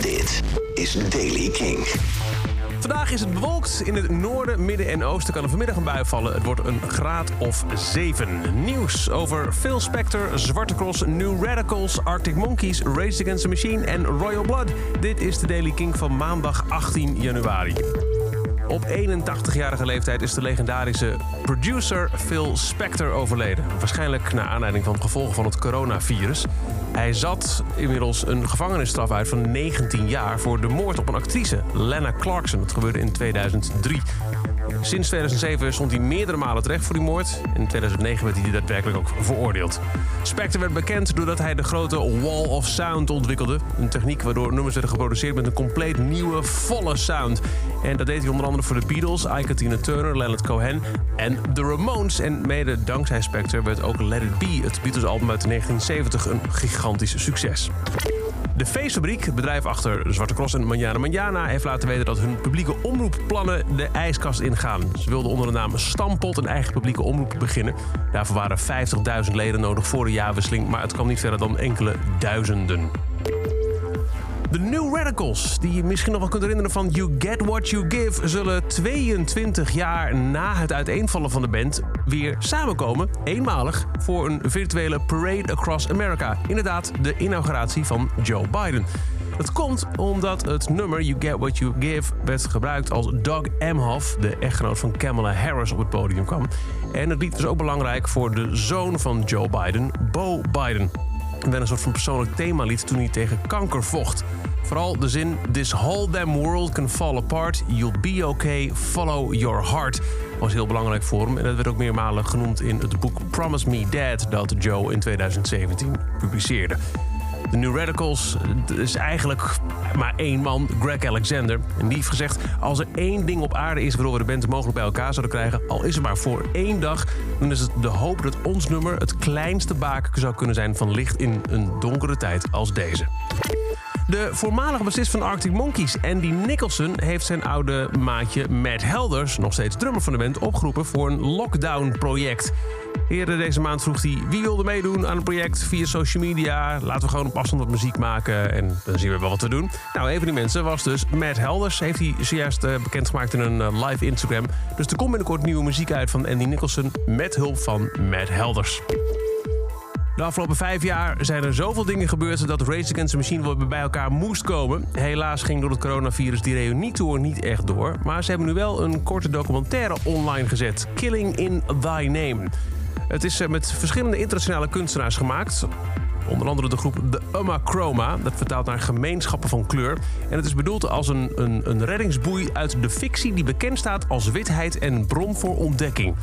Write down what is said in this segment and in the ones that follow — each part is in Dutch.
Dit is Daily King. Vandaag is het bewolkt. In het noorden, midden en oosten kan er vanmiddag een bui vallen. Het wordt een graad of 7. Nieuws over Phil Spector, Zwarte Cross, New Radicals, Arctic Monkeys, Rage Against the Machine en Royal Blood. Dit is de Daily King van maandag 18 januari. Op 81-jarige leeftijd is de legendarische producer Phil Spector overleden. Waarschijnlijk naar aanleiding van gevolgen van het coronavirus. Hij zat inmiddels een gevangenisstraf uit van 19 jaar voor de moord op een actrice, Lena Clarkson. Dat gebeurde in 2003. Sinds 2007 stond hij meerdere malen terecht voor die moord. In 2009 werd hij daadwerkelijk ook veroordeeld. Spectre werd bekend doordat hij de grote Wall of Sound ontwikkelde. Een techniek waardoor nummers werden geproduceerd met een compleet nieuwe, volle sound. En dat deed hij onder andere voor de Beatles, Ike Tina Turner, Leonard Cohen en The Ramones. En mede dankzij Spectre werd ook Let It Be, het Beatles-album uit 1970, een gigantisch succes. De Feestfabriek, het bedrijf achter Zwarte Cross en Manjana Manjana... heeft laten weten dat hun publieke omroepplannen de ijskast ingaan. Ze wilden onder de naam Stampot een eigen publieke omroep beginnen. Daarvoor waren 50.000 leden nodig voor de jaarwisseling... maar het kwam niet verder dan enkele duizenden. De New Radicals, die je misschien nog wel kunt herinneren van You Get What You Give, zullen 22 jaar na het uiteenvallen van de band weer samenkomen, eenmalig, voor een virtuele Parade Across America. Inderdaad, de inauguratie van Joe Biden. Dat komt omdat het nummer You Get What You Give werd gebruikt als Doug Emhoff, de echtgenoot van Kamala Harris, op het podium kwam. En het lied was ook belangrijk voor de zoon van Joe Biden, Bo Biden. Werd een soort van persoonlijk themalied toen hij tegen kanker vocht. Vooral de zin This whole damn world can fall apart, you'll be okay, follow your heart was heel belangrijk voor hem. En dat werd ook meermalen genoemd in het boek Promise Me Dad dat Joe in 2017 publiceerde. De New Radicals is eigenlijk maar één man, Greg Alexander. En die heeft gezegd: als er één ding op aarde is waardoor we de band mogelijk bij elkaar zouden krijgen, al is het maar voor één dag, dan is het de hoop dat ons nummer het kleinste baken zou kunnen zijn van licht in een donkere tijd als deze. De voormalige bassist van Arctic Monkeys, Andy Nicholson, heeft zijn oude maatje Matt Helders, nog steeds drummer van de band, opgeroepen voor een lockdown-project. Eerder deze maand vroeg hij wie wilde meedoen aan het project via social media. Laten we gewoon op afstand wat muziek maken en dan zien we wel wat we doen. Nou, een van die mensen was dus Matt Helders. Heeft hij zojuist uh, bekendgemaakt in een uh, live Instagram. Dus er komt binnenkort nieuwe muziek uit van Andy Nicholson met hulp van Matt Helders. De afgelopen vijf jaar zijn er zoveel dingen gebeurd dat Race Against the Machine wel bij elkaar moest komen. Helaas ging door het coronavirus die reunietour niet echt door. Maar ze hebben nu wel een korte documentaire online gezet: Killing in Thy Name. Het is met verschillende internationale kunstenaars gemaakt. Onder andere de groep The Umma Chroma. Dat vertaalt naar gemeenschappen van kleur. En het is bedoeld als een, een, een reddingsboei uit de fictie die bekend staat als witheid en bron voor ontdekking.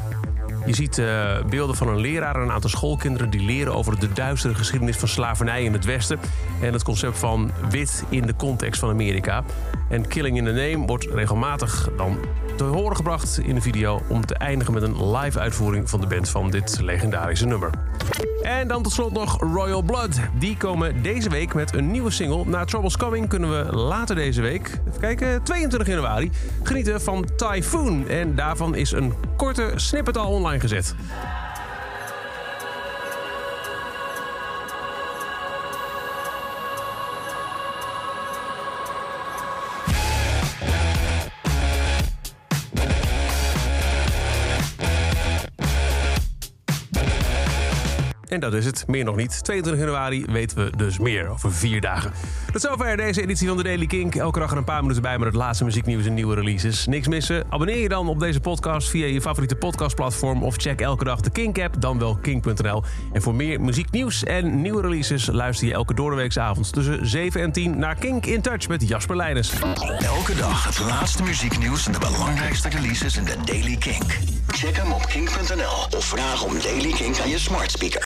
Je ziet uh, beelden van een leraar en een aantal schoolkinderen die leren over de duistere geschiedenis van slavernij in het Westen. En het concept van wit in de context van Amerika. En Killing in the Name wordt regelmatig dan te horen gebracht in de video om te eindigen met een live uitvoering van de band van dit legendarische nummer. En dan tot slot nog Royal Blood. Die komen deze week met een nieuwe single. Na Troubles Coming kunnen we later deze week, even kijken, 22 januari, genieten van Typhoon. En daarvan is een korte snippet al online gezet. En dat is het, meer nog niet. 22 januari weten we dus meer, over vier dagen. Tot zover deze editie van de Daily Kink. Elke dag er een paar minuten bij met het laatste muzieknieuws en nieuwe releases. Niks missen? Abonneer je dan op deze podcast via je favoriete podcastplatform... of check elke dag de Kink-app, dan wel kink.nl. En voor meer muzieknieuws en nieuwe releases... luister je elke doordeweekse avond tussen 7 en 10 naar Kink in Touch met Jasper Leidens. Elke dag het laatste muzieknieuws en de belangrijkste releases in de Daily Kink. Check hem op kink.nl of vraag om Daily Kink aan je smart speaker.